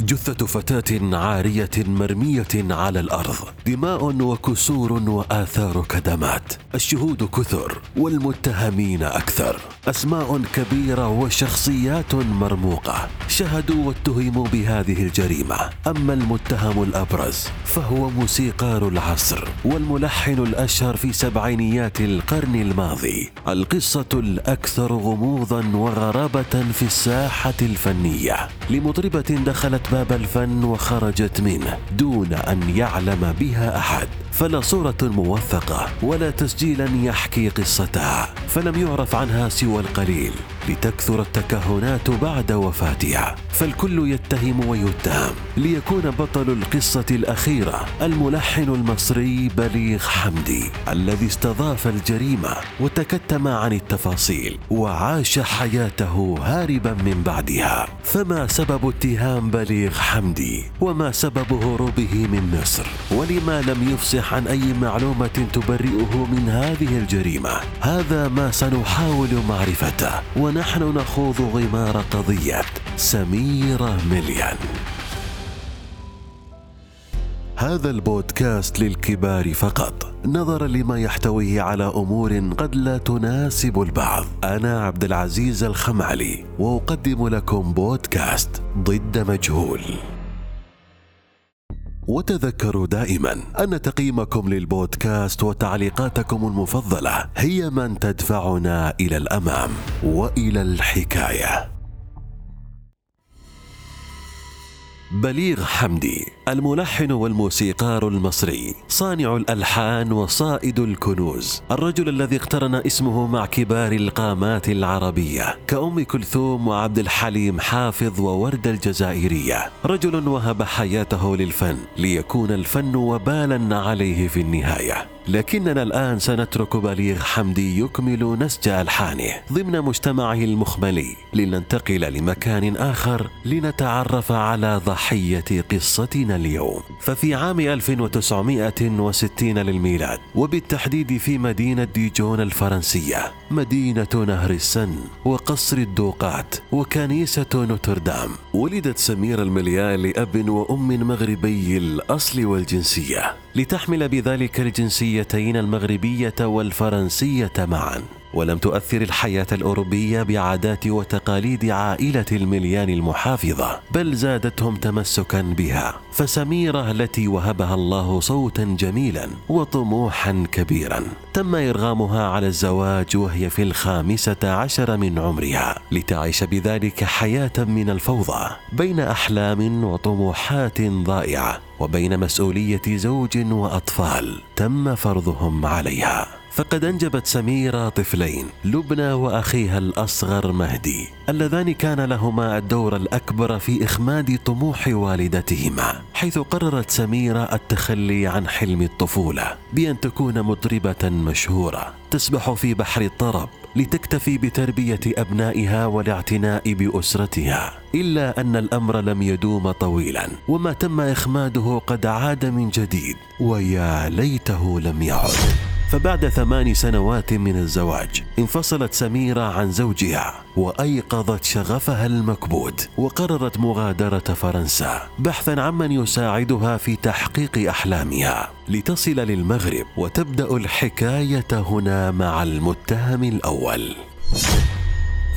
جثة فتاة عارية مرمية على الأرض دماء وكسور وآثار كدمات. الشهود كثر والمتهمين أكثر. أسماء كبيرة وشخصيات مرموقة. شهدوا واتهموا بهذه الجريمة. أما المتهم الأبرز فهو موسيقار العصر والملحن الأشهر في سبعينيات القرن الماضي. القصة الأكثر غموضا وغرابة في الساحة الفنية. لمطربة دخلت باب الفن وخرجت منه دون أن يعلم بها أحد. فلا صورة موثقة ولا تسجيلا يحكي قصتها فلم يعرف عنها سوى القليل. لتكثر التكهنات بعد وفاتها. فالكل يتهم ويتهم. ليكون بطل القصة الأخيرة الملحن المصري بليغ حمدي الذي استضاف الجريمة وتكتم عن التفاصيل وعاش حياته هاربا من بعدها. فما سبب اتهام بليغ حمدي؟ وما سبب هروبه من مصر؟ ولما لم يفصح عن أي معلومة تبرئه من هذه الجريمة؟ هذا ما سنحاول معرفته. ونحن نخوض غمار قضية سميرة مليان. هذا البودكاست للكبار فقط. نظرا لما يحتويه على أمور قد لا تناسب البعض. أنا عبد العزيز الخمعلي وأقدم لكم بودكاست ضد مجهول. وتذكروا دائما أن تقييمكم للبودكاست وتعليقاتكم المفضلة هي من تدفعنا إلى الأمام وإلى الحكاية. بليغ حمدي. الملحن والموسيقار المصري صانع الألحان وصائد الكنوز. الرجل الذي اقترن اسمه مع كبار القامات العربية كأم كلثوم وعبد الحليم حافظ ووردة الجزائرية. رجل وهب حياته للفن ليكون الفن وبالا عليه في النهاية. لكننا الآن سنترك بليغ حمدي يكمل نسج ألحانه ضمن مجتمعه المخملي لننتقل لمكان آخر لنتعرف على ضحية قصتنا. اليوم. ففي عام 1960 للميلاد وبالتحديد في مدينة ديجون الفرنسية مدينة نهر السن وقصر الدوقات وكنيسة نوتردام ولدت سميرة المليان لأب وأم مغربي الأصل والجنسية. لتحمل بذلك الجنسيتين المغربية والفرنسية معا. ولم تؤثر الحياة الأوروبية بعادات وتقاليد عائلة المليان المحافظة بل زادتهم تمسكا بها. فسميرة التي وهبها الله صوتا جميلا وطموحا كبيرا. تم إرغامها على الزواج وهي في الخامسة عشر من عمرها لتعيش بذلك حياة من الفوضى بين أحلام وطموحات ضائعة وبين مسؤولية زوج وأطفال تم فرضهم عليها. فقد أنجبت سميرة طفلين لبنى وأخيها الأصغر مهدي. اللذان كان لهما الدور الأكبر في إخماد طموح والدتهما حيث قررت سميرة التخلي عن حلم الطفولة بأن تكون مطربة مشهورة. تسبح في بحر الطرب لتكتفي بتربية أبنائها والاعتناء بأسرتها إلا أن الأمر لم يدوم طويلا وما تم إخماده قد عاد من جديد ويا ليته لم يعد. فبعد ثمان سنوات من الزواج انفصلت سميرة عن زوجها وأيقظت شغفها المكبوت وقررت مغادرة فرنسا بحثا عمن يساعدها في تحقيق أحلامها لتصل للمغرب وتبدأ الحكاية هنا مع المتهم الأول.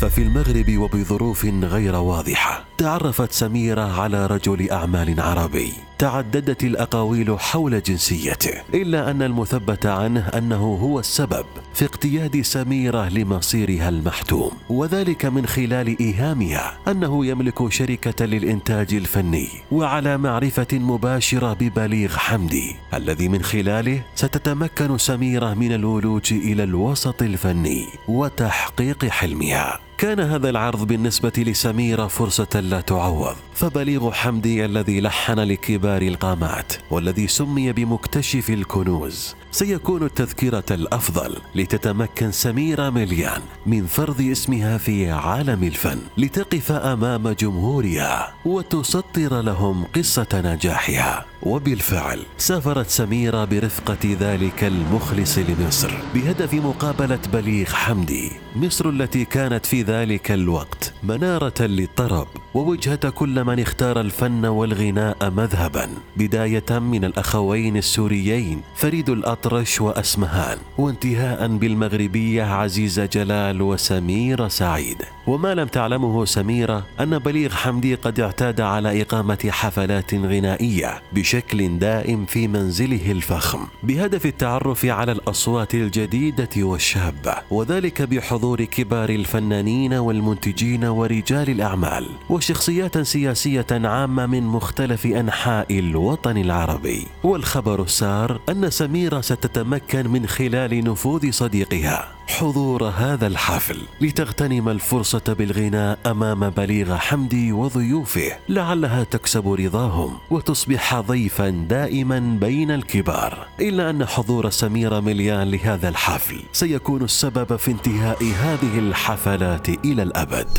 ففي المغرب وبظروف غير واضحة تعرفت سميرة على رجل أعمال عربي. تعددت الأقاويل حول جنسيته إلا أن المثبت عنه أنه هو السبب في اقتياد سميرة لمصيرها المحتوم. وذلك من خلال إيهامها أنه يملك شركة للإنتاج الفني وعلى معرفة مباشرة ببليغ حمدي الذي من خلاله ستتمكن سميرة من الولوج إلى الوسط الفني وتحقيق حلمها. كان هذا العرض بالنسبة لسميرة فرصة لا تعوض. فبليغ حمدي الذي لحن لكبار القامات والذي سمي بمكتشف الكنوز. سيكون التذكرة الأفضل لتتمكن سميرة مليان من فرض اسمها في عالم الفن لتقف أمام جمهورها وتسطر لهم قصة نجاحها. وبالفعل سافرت سميرة برفقة ذلك المخلص لمصر بهدف مقابلة بليغ حمدي. مصر التي كانت في ذلك الوقت منارة للطرب ووجهة كل من اختار الفن والغناء مذهبا بداية من الأخوين السوريين فريد الأطرش وأسمهان وانتهاء بالمغربية عزيزه جلال وسميره سعيد. وما لم تعلمه سميرة أن بليغ حمدي قد اعتاد على إقامة حفلات غنائية بشكل دائم في منزله الفخم بهدف التعرف على الأصوات الجديدة والشابة وذلك بحضور كبار الفنانين والمنتجين ورجال الأعمال وشخصيات سياسية عامة من مختلف أنحاء الوطن العربي. والخبر السار أن سميرة ستتمكن من خلال نفوذ صديقها. حضور هذا الحفل لتغتنم الفرصة بالغناء أمام بليغ حمدي وضيوفه لعلها تكسب رضاهم وتصبح ضيفا دائما بين الكبار. إلا أن حضور سميره مليان لهذا الحفل سيكون السبب في انتهاء هذه الحفلات إلى الأبد.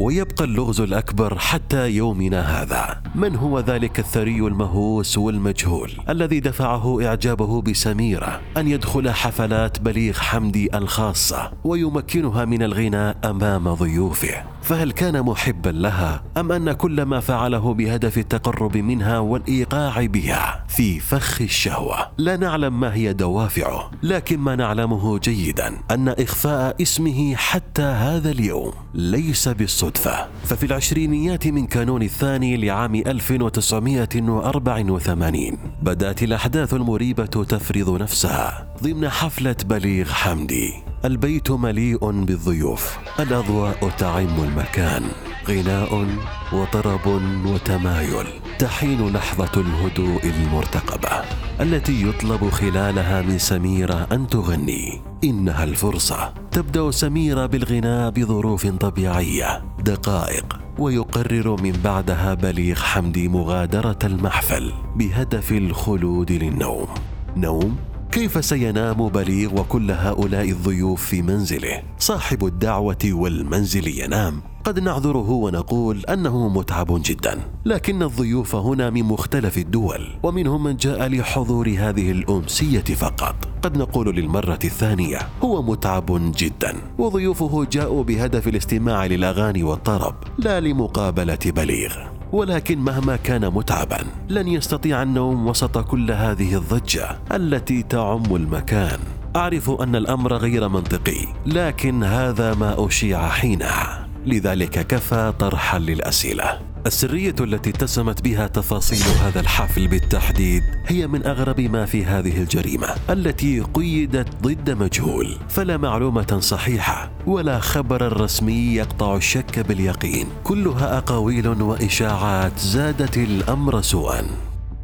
ويبقى اللغز الأكبر حتى يومنا هذا. من هو ذلك الثري المهووس والمجهول الذي دفعه إعجابه بسميرة أن يدخل حفلات بليغ حمدي الخاصة ويمكنها من الغناء أمام ضيوفه؟ فهل كان محبا لها أم أن كل ما فعله بهدف التقرب منها والإيقاع بها في فخ الشهوة؟ لا نعلم ما هي دوافعه لكن ما نعلمه جيدا أن إخفاء اسمه حتى هذا اليوم ليس بالصدفه ففي العشرينيات من كانون الثاني لعام 1984 بدأت الأحداث المريبة تفرض نفسها ضمن حفلة بليغ حمدي. البيت مليء بالضيوف الأضواء تعم المكان غناء وطرب وتمايل. تحين لحظه الهدوء المرتقبة التي يطلب خلالها من سميرة أن تغني. إنها الفرصة. تبدأ سميرة بالغناء بظروف طبيعية دقائق ويقرر من بعدها بليغ حمدي مغادرة المحفل بهدف الخلود للنوم. نوم كيف سينام بليغ وكل هؤلاء الضيوف في منزله؟ صاحب الدعوة والمنزل ينام. قد نعذره ونقول أنه متعب جدا. لكن الضيوف هنا من مختلف الدول ومنهم من جاء لحضور هذه الأمسية فقط. قد نقول للمرة الثانية هو متعب جدا. وضيوفه جاءوا بهدف الاستماع للأغاني والطرب لا لمقابلة بليغ. ولكن مهما كان متعبا لن يستطيع النوم وسط كل هذه الضجة التي تعم المكان. أعرف أن الأمر غير منطقي لكن هذا ما أشيع حينها. لذلك كفى طرحا للأسئلة. السرية التي اتسمت بها تفاصيل هذا الحفل بالتحديد هي من أغرب ما في هذه الجريمة التي قيدت ضد مجهول. فلا معلومة صحيحة ولا خبرا رسمي يقطع الشك باليقين. كلها أقاويل وإشاعات زادت الأمر سوءا.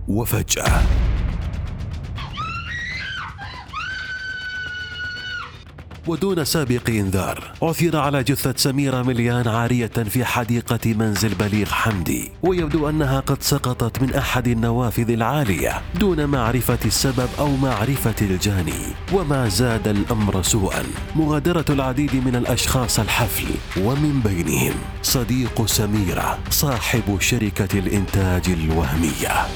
وفجأة. ودون سابق إنذار. عثر على جثة سميرة مليان عارية في حديقة منزل بليغ حمدي. ويبدو أنها قد سقطت من أحد النوافذ العالية دون معرفة السبب أو معرفة الجاني. وما زاد الأمر سوءا. مغادرة العديد من الأشخاص الحفل ومن بينهم. صديق سميرة صاحب شركة الإنتاج الوهمية.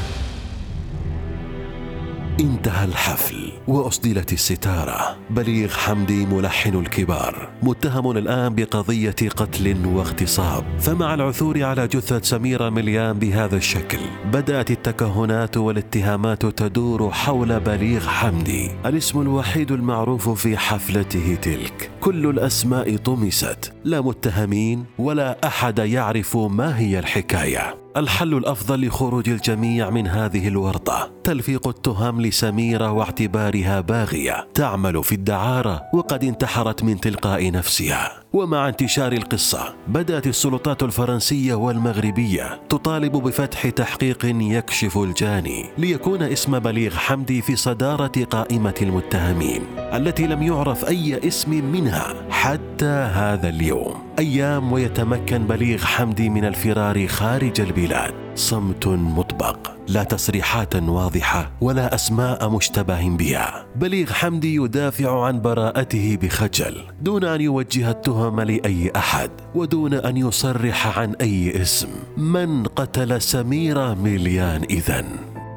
انتهى الحفل وأسدلت الستارة. بليغ حمدي ملحن الكبار. متهم الآن بقضية قتل واغتصاب. فمع العثور على جثة سميرة مليان بهذا الشكل بدأت التكهنات والاتهامات تدور حول بليغ حمدي. الاسم الوحيد المعروف في حفلته تلك. كل الأسماء طمست. لا متهمين ولا أحد يعرف ما هي الحكاية. الحل الأفضل لخروج الجميع من هذه الورطه تلفيق التهم لسميرة واعتبارها باغية. تعمل في الدعارة وقد انتحرت من تلقاء نفسها. ومع انتشار القصة بدأت السلطات الفرنسية والمغربية تطالب بفتح تحقيق يكشف الجاني ليكون اسم بليغ حمدي في صدارة قائمة المتهمين التي لم يعرف أي اسم منها حتى هذا اليوم. أيام ويتمكن بليغ حمدي من الفرار خارج البلاد. صمت مطبق لا تصريحات واضحة ولا أسماء مشتبه بها. بليغ حمدي يدافع عن براءته بخجل دون أن يوجه التهم لأي أحد ودون أن يصرح عن أي اسم. من قتل سميره مليان إذن؟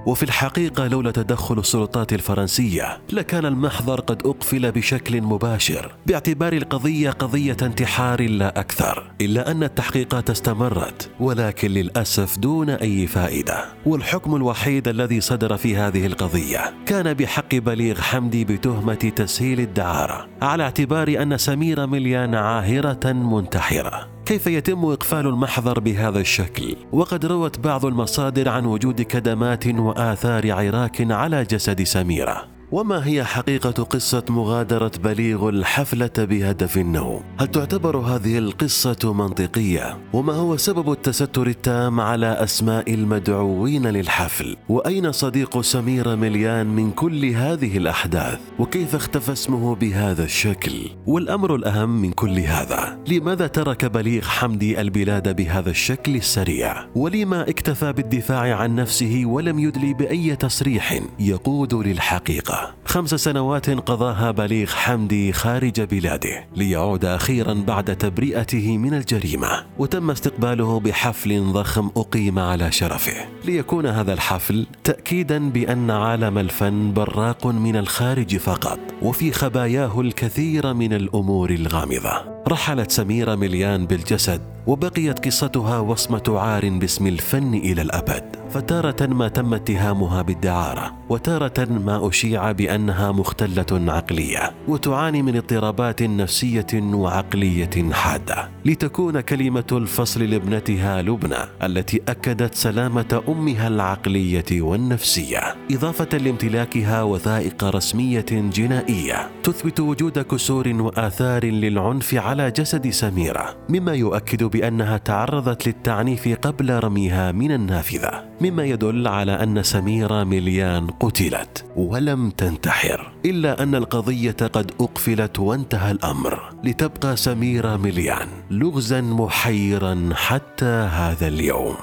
وفي الحقيقة لولا تدخل السلطات الفرنسية لكان المحضر قد أقفل بشكل مباشر باعتبار القضية قضية انتحار لا أكثر إلا أن التحقيقات استمرت ولكن للأسف دون أي فائدة. والحكم الوحيد الذي صدر في هذه القضية كان بحق بليغ حمدي بتهمة تسهيل الدعارة على اعتبار أن سمير مليان عاهرة منتحرة. كيف يتم إقفال المحضر بهذا الشكل؟ وقد روت بعض المصادر عن وجود كدمات وآثار عراك على جسد سميرة وما هي حقيقة قصة مغادرة بليغ الحفلة بهدف النوم؟ هل تعتبر هذه القصة منطقية؟ وما هو سبب التستر التام على أسماء المدعوين للحفل؟ وأين صديق سميرة مليان من كل هذه الأحداث؟ وكيف اختفى اسمه بهذا الشكل؟ والأمر الأهم من كل هذا، لماذا ترك بليغ حمدي البلاد بهذا الشكل السريع؟ ولما اكتفى بالدفاع عن نفسه ولم يدلي بأي تصريح يقود للحقيقة؟ خمس سنوات قضاها بليغ حمدي خارج بلاده ليعود أخيرا بعد تبرئته من الجريمة وتم استقباله بحفل ضخم أقيم على شرفه. ليكون هذا الحفل تاكيدا بأن عالم الفن براق من الخارج فقط وفي خباياه الكثير من الأمور الغامضة. رحلت سميرة مليان بالجسد وبقيت قصتها وصمة عار باسم الفن إلى الأبد. فتارة ما تم اتهامها بالدعارة وتارة ما أشيع بأنها مختلة عقلية وتعاني من اضطرابات نفسية وعقلية حادة. لتكون كلمة الفصل لابنتها لبنى التي أكدت سلامة أمها العقلية والنفسية. إضافة لامتلاكها وثائق رسمية جنائية تثبت وجود كسور وآثار للعنف على جسد سميرة مما يؤكد بأنها تعرضت للتعنيف قبل رميها من النافذة. مما يدل على أن سميره مليان قتلت ولم تنتحر إلا أن القضية قد أقفلت وانتهى الأمر لتبقى سميره مليان لغزا محيرا حتى هذا اليوم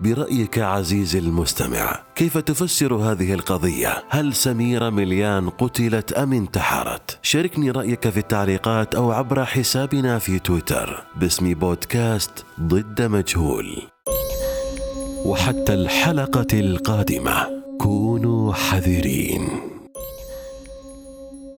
برأيك عزيزي المستمع كيف تفسر هذه القضية؟ هل سميرة مليان قتلت أم انتحرت؟ شاركني رأيك في التعليقات أو عبر حسابنا في تويتر باسم بودكاست ضد مجهول وحتى الحلقة القادمة. كونوا حذرين.